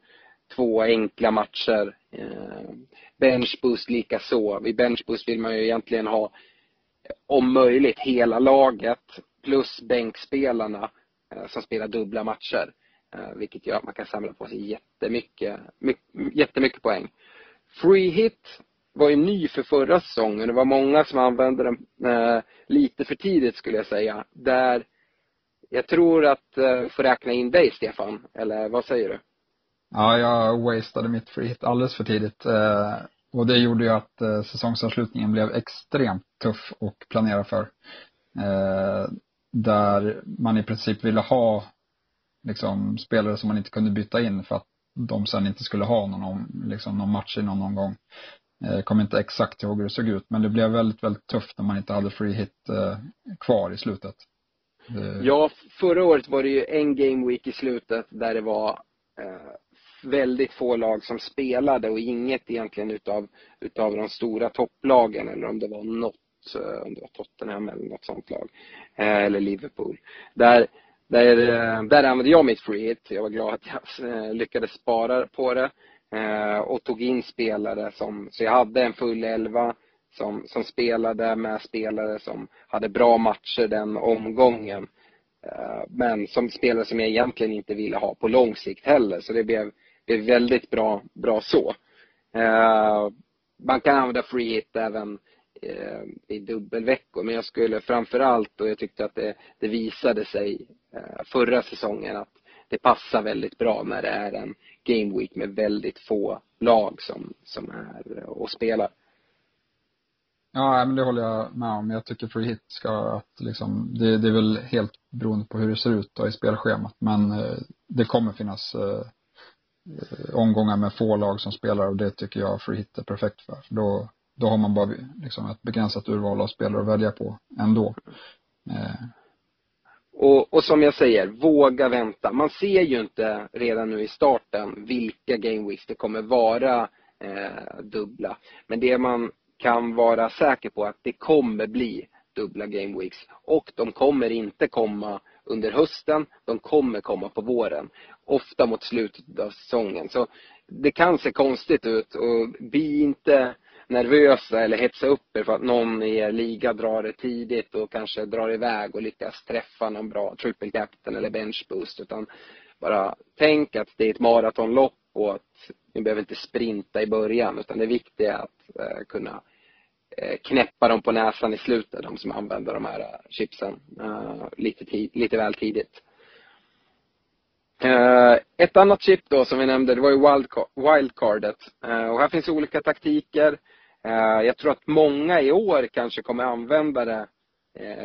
två enkla matcher. Eh, benchboost likaså. Vid benchboost vill man ju egentligen ha, om möjligt, hela laget plus bänkspelarna eh, som spelar dubbla matcher. Eh, vilket gör att man kan samla på sig jättemycket, mycket, jättemycket poäng. Free hit var ju ny för förra säsongen. Det var många som använde den eh, lite för tidigt skulle jag säga. Där jag tror att eh, får räkna in dig Stefan, eller vad säger du? Ja, jag wastade mitt free hit alldeles för tidigt. Eh, och det gjorde ju att eh, säsongsavslutningen blev extremt tuff att planera för. Eh, där man i princip ville ha liksom spelare som man inte kunde byta in för att de sen inte skulle ha någon, liksom, någon match i någon omgång. Eh, jag kommer inte exakt ihåg hur det såg ut, men det blev väldigt, väldigt tufft när man inte hade free hit eh, kvar i slutet. Ja, förra året var det ju en game week i slutet där det var eh, väldigt få lag som spelade och inget egentligen utav, utav de stora topplagen eller om det var något, om det var Tottenham eller något sånt lag. Eller Liverpool. Där, där, där använde jag mitt free hit. Jag var glad att jag lyckades spara på det. Eh, och tog in spelare som, så jag hade en full elva som, som spelade med spelare som hade bra matcher den omgången. Eh, men som spelare som jag egentligen inte ville ha på lång sikt heller. Så det blev blev väldigt bra, bra så. Eh, man kan använda free hit även i dubbelveckor men jag skulle framförallt och jag tyckte att det, det visade sig förra säsongen att det passar väldigt bra när det är en game week med väldigt få lag som, som är och spelar. Ja, men det håller jag med om. Jag tycker free hit ska att liksom, det, det är väl helt beroende på hur det ser ut då i spelschemat. Men eh, det kommer finnas Eh, omgångar med få lag som spelar och det tycker jag free hit är perfekt för. Då, då har man bara liksom ett begränsat urval av spelare att välja på ändå. Eh. Och, och som jag säger, våga vänta. Man ser ju inte redan nu i starten vilka game weeks det kommer vara eh, dubbla. Men det man kan vara säker på är att det kommer bli dubbla game weeks. Och de kommer inte komma under hösten, de kommer komma på våren ofta mot slutet av säsongen. Så det kan se konstigt ut och bli inte nervösa eller hetsa upp er för att någon i er liga drar det tidigt och kanske drar iväg och lyckas träffa någon bra triple captain eller bench boost utan bara tänk att det är ett maratonlopp och att ni behöver inte sprinta i början utan det viktiga är att eh, kunna eh, knäppa dem på näsan i slutet, de som använder de här eh, chipsen eh, lite, lite väl tidigt. Eh, ett annat chip då som vi nämnde, det var ju wildcardet. Eh, och här finns olika taktiker. Eh, jag tror att många i år kanske kommer använda det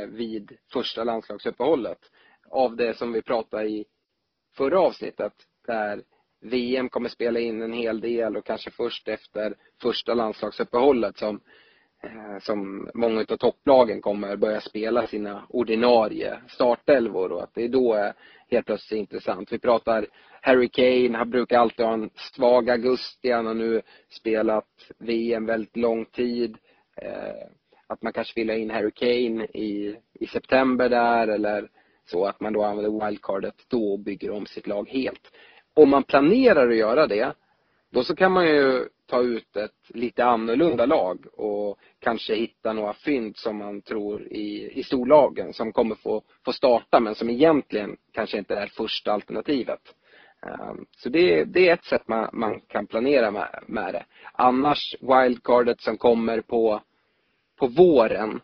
vid första landslagsuppehållet. Av det som vi pratade i förra avsnittet, där VM kommer spela in en hel del och kanske först efter första landslagsuppehållet som som många av topplagen kommer börja spela sina ordinarie startelvor och att det är då helt plötsligt intressant. Vi pratar Harry Kane, han brukar alltid ha en svag augusti, han har nu spelat VM väldigt lång tid. Eh, att man kanske vill ha in Harry Kane i, i september där eller så att man då använder wildcardet då och bygger om sitt lag helt. Om man planerar att göra det, då så kan man ju ta ut ett lite annorlunda lag och kanske hitta några fynd som man tror i, i storlagen som kommer få, få starta men som egentligen kanske inte är första alternativet. Ehm, så det, det är ett sätt man, man kan planera med, med det. Annars wildcardet som kommer på, på våren,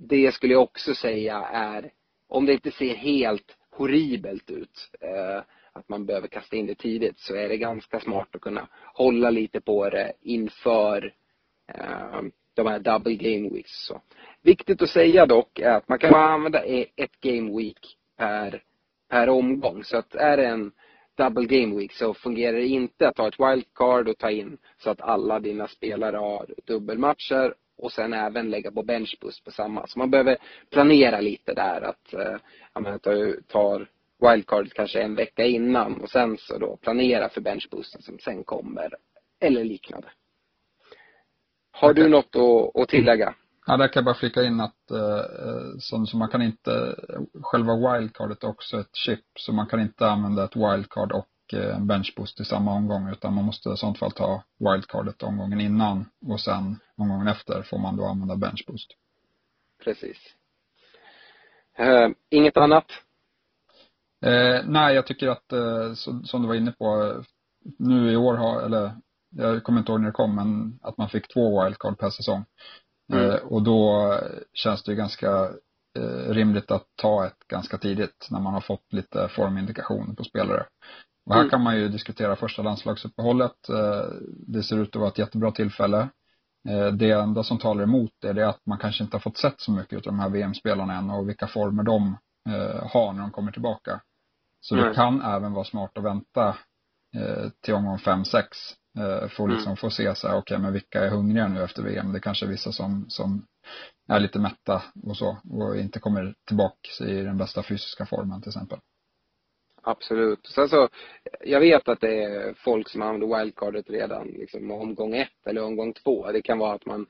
det skulle jag också säga är, om det inte ser helt horribelt ut, eh, att man behöver kasta in det tidigt så är det ganska smart att kunna hålla lite på det inför ehm, de här double game weeks. Så. Viktigt att säga dock är att man kan bara använda e- ett game week per, per omgång. Så att är det en double game week så fungerar det inte att ta ett wildcard och ta in så att alla dina spelare har dubbelmatcher och sen även lägga på benchboost på samma. Så man behöver planera lite där att eh, man tar wildcardet kanske en vecka innan och sen så då planera för benchboosten som sen kommer eller liknande. Har okay. du något att, att tillägga? Ja, där kan jag bara flika in att eh, så, så man kan inte, själva wildcardet är också ett chip, så man kan inte använda ett wildcard och eh, en benchboost i samma omgång, utan man måste i sånt fall ta wildcardet omgången innan och sen omgången efter får man då använda benchboost. Precis. Uh, inget annat? Eh, nej, jag tycker att, eh, så, som du var inne på, nu i år har, eller jag kommer inte ihåg när det kom, men att man fick två wildcard per säsong. Mm. Eh, och då känns det ju ganska eh, rimligt att ta ett ganska tidigt när man har fått lite formindikationer på spelare. Och här mm. kan man ju diskutera första landslagsuppehållet. Eh, det ser ut att vara ett jättebra tillfälle. Eh, det enda som talar emot det, är att man kanske inte har fått sett så mycket av de här VM-spelarna än och vilka former de eh, har när de kommer tillbaka. Så Nej. det kan även vara smart att vänta till omgång 5-6 för att liksom mm. få se så här, okej okay, men vilka är hungriga nu efter VM? Det kanske är vissa som, som är lite mätta och så och inte kommer tillbaka i den bästa fysiska formen till exempel. Absolut. Sen så, jag vet att det är folk som använder wildcardet redan liksom omgång ett eller omgång två. Det kan vara att man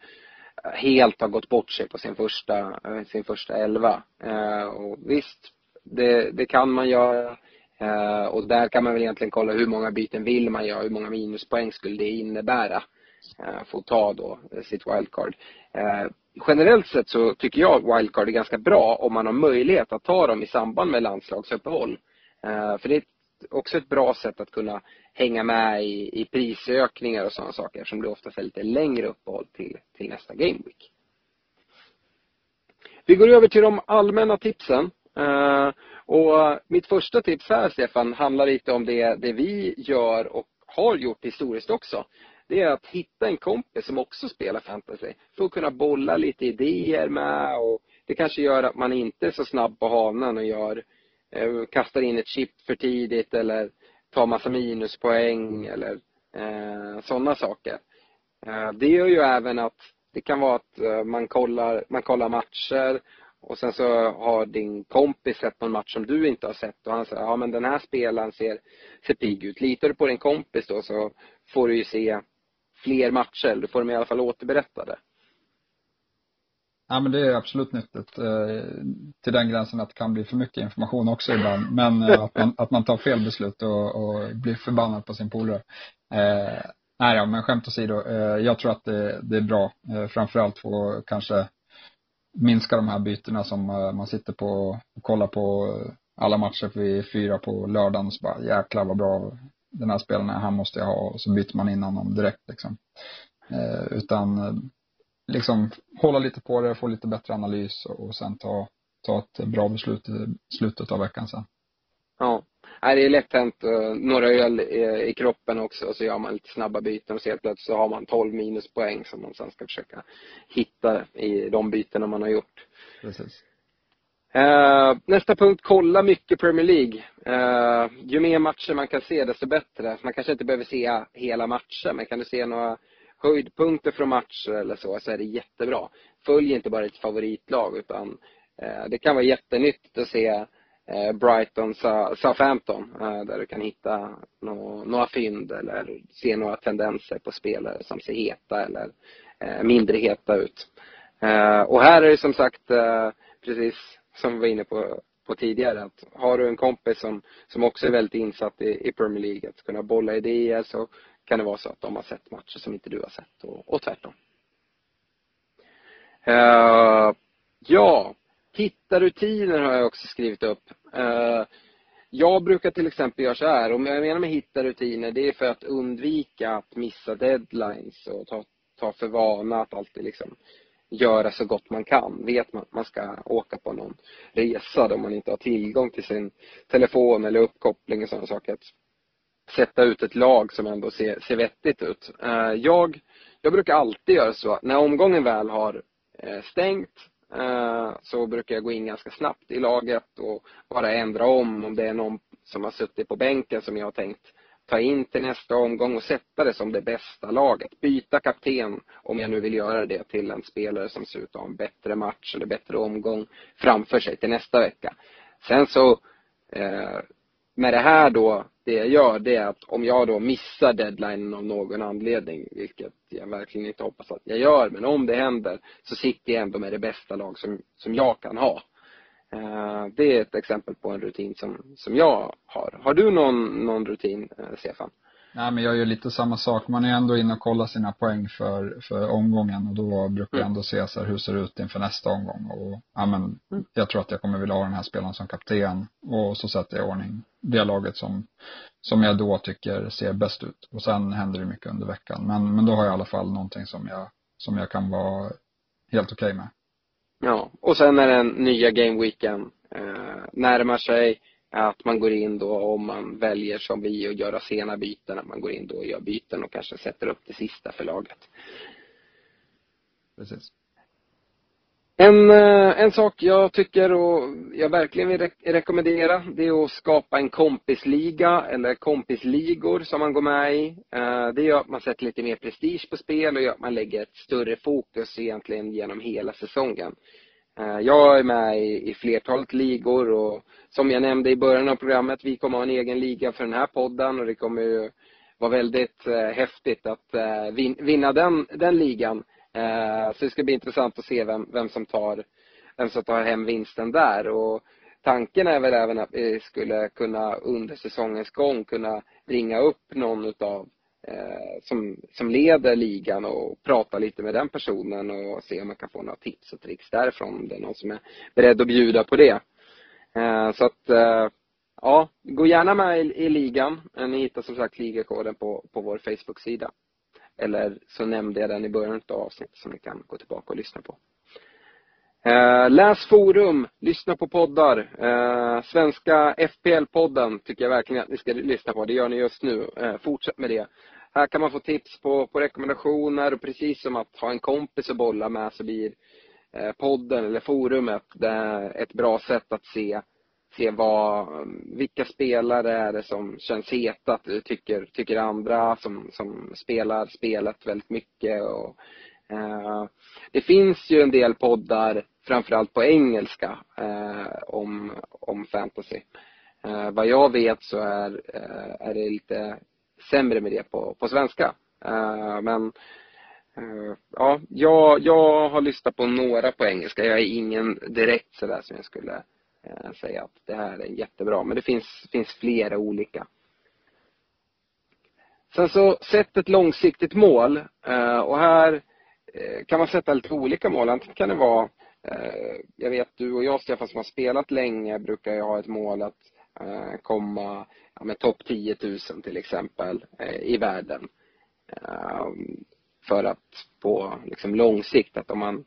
helt har gått bort sig på sin första, eh, sin första elva. Eh, och visst, det, det kan man göra. Eh, och där kan man väl egentligen kolla hur många byten vill man göra, hur många minuspoäng skulle det innebära eh, för att ta då eh, sitt wildcard. Eh, generellt sett så tycker jag wildcard är ganska bra om man har möjlighet att ta dem i samband med landslagsuppehåll. För det är också ett bra sätt att kunna hänga med i, i prisökningar och sådana saker som det oftast är lite längre uppehåll till, till nästa Gameweek. Vi går över till de allmänna tipsen. Och eh, mitt första tips här, Stefan, handlar lite om det, det vi gör och har gjort historiskt också. Det är att hitta en kompis som också spelar fantasy. För att kunna bolla lite idéer med och det kanske gör att man inte är så snabb på hanen och gör eh, kastar in ett chip för tidigt eller tar massa minuspoäng eller eh, sådana saker. Eh, det gör ju även att det kan vara att eh, man kollar, man kollar matcher och sen så har din kompis sett någon match som du inte har sett och han säger, ja men den här spelaren ser, ser pigg ut. Litar du på din kompis då så får du ju se fler matcher, du får dem i alla fall återberättade. Ja men det är absolut nyttigt. Eh, till den gränsen att det kan bli för mycket information också ibland. Men eh, att, man, att man tar fel beslut och, och blir förbannad på sin polare. Eh, nej ja, men skämt åsido. Eh, jag tror att det, det är bra. Eh, framförallt för att kanske minska de här bytena som eh, man sitter på och kollar på eh, alla matcher vid fyra på lördagen och så bara jäklar vad bra den här spelaren är, han måste jag ha och så byter man in honom direkt liksom. Eh, utan eh, liksom hålla lite på det, få lite bättre analys och sen ta, ta ett bra beslut i slutet av veckan sen. Ja. Nej, det är lätt hänt. Uh, några öl i, kroppen också och så gör man lite snabba byten och så helt plötsligt så har man 12 minuspoäng som man sen ska försöka hitta i de bytena man har gjort. Precis. Uh, nästa punkt, kolla mycket Premier League. Uh, ju mer matcher man kan se desto bättre. Man kanske inte behöver se hela matcher men kan du se några höjdpunkter från matcher eller så, så är det jättebra. Följ inte bara ditt favoritlag utan eh, det kan vara jättenyttigt att se eh, Eh, Brighton, Southampton eh, där du kan hitta några fynd eller se några tendenser på spelare som ser heta eller eh, mindre heta ut. Och här är det som sagt precis som vi var inne på på tidigare att har du en kompis som, som också är väldigt insatt i, i Premier League att kunna bolla idéer så kan det vara så att de har sett matcher som inte du har sett och, och tvärtom. Uh, ja, hittarrutiner har jag också skrivit upp. Eh, jag brukar till exempel göra så här, om jag menar med hitta rutiner, det är för att undvika att missa deadlines och ta, ta för vana att alltid liksom göra så gott man kan. Vet man att man ska åka på någon resa då man inte har tillgång till sin telefon eller uppkoppling och sådana saker Att sätta ut ett lag som ändå ser, ser vettigt ut. Eh, jag, jag brukar alltid göra så att när omgången väl har eh, stängt Eh, så brukar jag gå in ganska snabbt i laget och bara ändra om om det är någon som har suttit på bänken som jag har tänkt ta in till nästa omgång och sätta det som det bästa laget. Byta kapten om jag nu vill göra det till en spelare som ser ut att ha en bättre match eller bättre omgång framför sig till nästa vecka. Sen så eh, med det här då, det jag gör det är att om jag då missar deadlinen av någon anledning, vilket jag verkligen inte hoppas att jag gör, men om det händer så sitter jag ändå med det bästa lag som, som jag kan ha. Uh, det är ett exempel på en rutin som, som jag har. Har du någon, någon rutin, uh, Stefan? Nej men jag gör lite samma sak. Man är ändå inne och kollar sina poäng för, för omgången och då brukar jag mm. ändå se så här, hur ser det ut inför nästa omgång och ja men mm. jag tror att jag kommer vilja ha den här spelaren som kapten och så sätter jag i ordning det laget som, som jag då tycker ser bäst ut. Och sen händer det mycket under veckan. Men, men då har jag i alla fall någonting som jag, som jag kan vara helt okej okay med. Ja, och sen när den nya gameweeken eh, närmar sig att man går in då om man väljer som vi och göra sena byten, att man går in då och gör byten och kanske sätter upp det sista för laget. Precis. En, eh, en sak jag tycker och jag verkligen vill re rekommendera, det är att skapa en kompisliga eller kompisligor som man går med i. Eh, det gör att man sätter lite mer prestige på spel och gör att man lägger ett större fokus egentligen genom hela säsongen. Eh, jag är med i, i flertalet ligor och som jag nämnde i början av programmet, vi kommer ha en egen liga för den här podden och det kommer ju vara väldigt eh, häftigt att eh, vinna den, den ligan. Eh, så det ska bli intressant att se vem, vem som tar vem som tar hem vinsten där och tanken är väl även att vi skulle kunna under säsongens gång kunna ringa upp någon utav Eh, som, som leder ligan och prata lite med den personen och se om man kan få några tips och tricks därifrån om det är någon som är beredd att bjuda på det. Eh, så att eh, ja, gå gärna med i, i ligan. Eh, ni hittar som sagt ligakoden på, på vår Facebook-sida. Eller så nämnde jag den i början av avsnittet som ni kan gå tillbaka och lyssna på. Eh, läs forum, lyssna på poddar. Eh, svenska FPL-podden tycker jag verkligen att ni ska lyssna på. Det gör ni just nu. Eh, fortsätt med det. Här kan man få tips på, på rekommendationer och precis som att ha en kompis att bolla med så blir eh, podden eller forumet ett bra sätt att se se vad, vilka spelare är det som känns heta, tycker, tycker andra som, som spelar spelet väldigt mycket. Och, eh, det finns ju en del poddar, framförallt på engelska, eh, om, om fantasy. Eh, vad jag vet så är, eh, är det lite sämre med det på, på svenska. Eh, men eh, ja, jag, jag har lyssnat på några på engelska. Jag är ingen direkt sådär som jag skulle eh, säga att det här är jättebra. Men det finns, finns flera olika. Sen så, sätt ett långsiktigt mål. Och här kan man sätta lite olika mål. Antingen kan det vara, jag vet du och jag Stefan som har spelat länge brukar ju ha ett mål att Eh, komma ja, med topp 10 000 till exempel eh, i världen. Ehm, för att på liksom lång sikt, att om man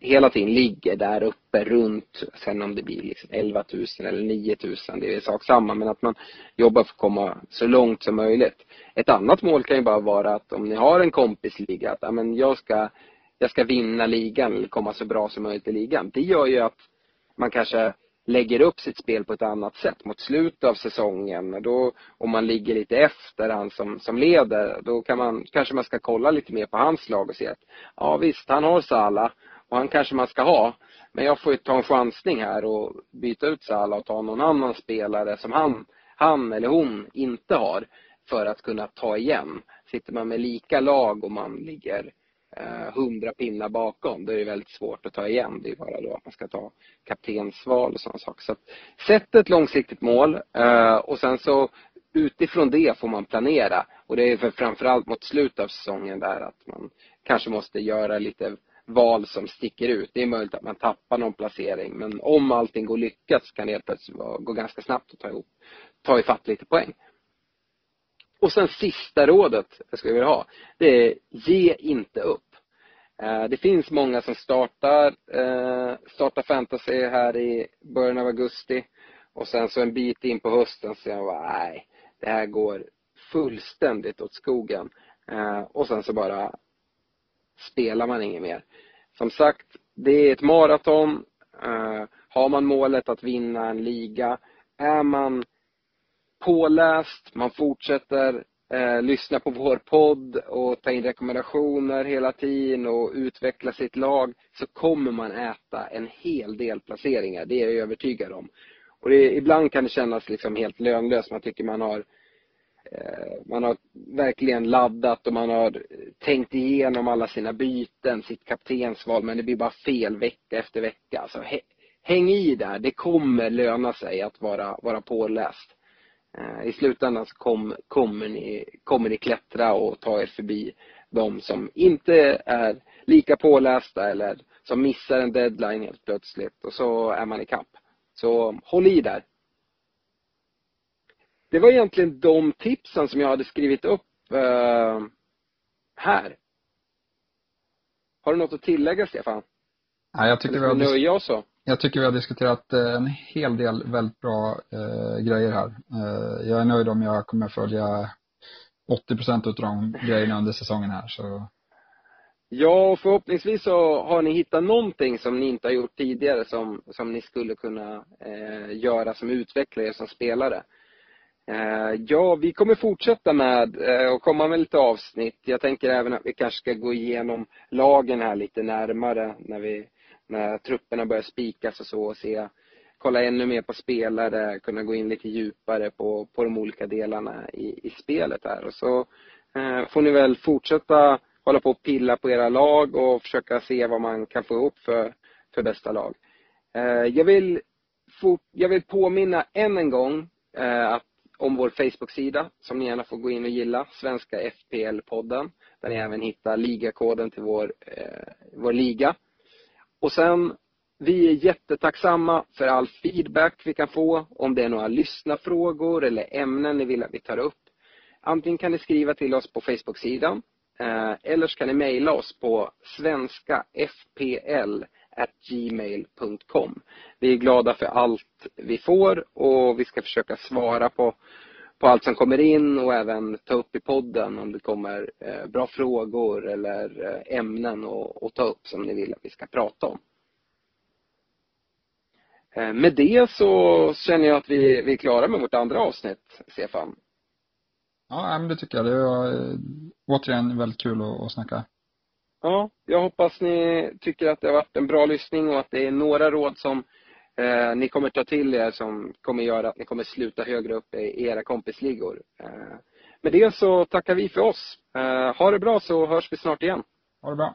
hela tiden ligger där uppe runt, sen om det blir liksom 11 000 eller 9 000, det är sak samma, men att man jobbar för att komma så långt som möjligt. Ett annat mål kan ju bara vara att om ni har en kompisliga, att ja, men jag ska, jag ska vinna ligan eller komma så bra som möjligt i ligan. Det gör ju att man kanske lägger upp sitt spel på ett annat sätt mot slutet av säsongen. Då, om man ligger lite efter han som, som leder, då kan man, kanske man ska kolla lite mer på hans lag och se att ja visst, han har Salah och han kanske man ska ha. Men jag får ju ta en chansning här och byta ut Salah och ta någon annan spelare som han, han eller hon inte har för att kunna ta igen. Sitter man med lika lag och man ligger Eh, hundra eh, pinnar bakom, då är det väldigt svårt att ta igen. Det är bara då att man ska ta kaptensval och sådana saker. Så att, sätt ett långsiktigt mål eh, och sen så utifrån det får man planera. Och det är för framförallt mot slutet av säsongen där att man kanske måste göra lite val som sticker ut. Det är möjligt att man tappar någon placering men om allting går lyckat så kan det helt plötsligt gå ganska snabbt att ta ihop, ta ifatt lite poäng. Och sen sista rådet jag skulle vilja ha, det är ge inte upp. Eh, det finns många som startar, eh, startar fantasy här i början av augusti och sen så en bit in på hösten så jag bara, nej, det här går fullständigt åt skogen. Eh, och sen så bara spelar man inget mer. Som sagt, det är ett maraton. Har man målet att vinna en liga, är man påläst, man fortsätter eh, lyssna på vår podd och ta in rekommendationer hela tiden och utveckla sitt lag så kommer man äta en hel del placeringar. Det är jag övertygad om. Och det, ibland kan det kännas liksom helt lönlöst. Man tycker man har eh, man har verkligen laddat och man har tänkt igenom alla sina byten, sitt kaptensval, men det blir bara fel vecka efter vecka. Alltså, häng i där, det kommer löna sig att vara, vara påläst. Eh, I slutändan så kom, kommer, ni, kommer ni klättra och ta er förbi de som inte är lika pålästa eller som missar en deadline helt plötsligt och så är man i kapp. Så håll i där det var egentligen de tipsen som jag hade skrivit upp eh, här. Har du något att tillägga, Stefan? Nej, jag tycker vi har... nöja oss så? Jag tycker vi har diskuterat eh, en hel del väldigt bra eh, grejer här. Eh, jag är nöjd om jag kommer följa 80 procent av de grejerna under säsongen här. Så. Ja, och förhoppningsvis så har ni hittat någonting som ni inte har gjort tidigare som, som ni skulle kunna eh, göra som utvecklare, som spelare. Eh, ja, vi kommer fortsätta med eh, och komma med lite avsnitt. Jag tänker även att vi kanske ska gå igenom lagen här lite närmare när vi när trupperna börjar spikas och så och se, kolla ännu mer på spelare, kunna gå in lite djupare på, på de olika delarna i, i spelet här. Och så eh, får ni väl fortsätta hålla på och pilla på era lag och försöka se vad man kan få ihop för, för bästa lag. Eh, jag, vill fort, jag vill påminna än en gång eh, att, om vår Facebook-sida som ni gärna får gå in och gilla, Svenska FPL-podden, där ni även hittar ligakoden till vår, eh, vår liga. Och sen, vi är jättetacksamma för all feedback vi kan få. Om det är några lyssnarfrågor eller ämnen ni vill att vi tar upp. Antingen kan ni skriva till oss på Facebook-sidan eh, eller så kan ni mejla oss på svenskafpl.gmail.com. Vi är glada för allt vi får och vi ska försöka svara på, på allt som kommer in och även ta upp i podden om det kommer eh, bra frågor eller eh, ämnen att ta upp som ni vill att vi ska prata om. Eh, med det så känner jag att vi, vi är klara med vårt andra avsnitt, Stefan. Ja, men det tycker jag. Det var återigen väldigt kul att, att snacka. Ja, jag hoppas ni tycker att det har varit en bra lyssning och att det är några råd som eh, ni kommer ta till er som kommer göra att ni kommer sluta högre upp i era kompisligor. Eh, med det så tackar vi för oss. Eh, ha det bra så hörs vi snart igen. Ha det bra.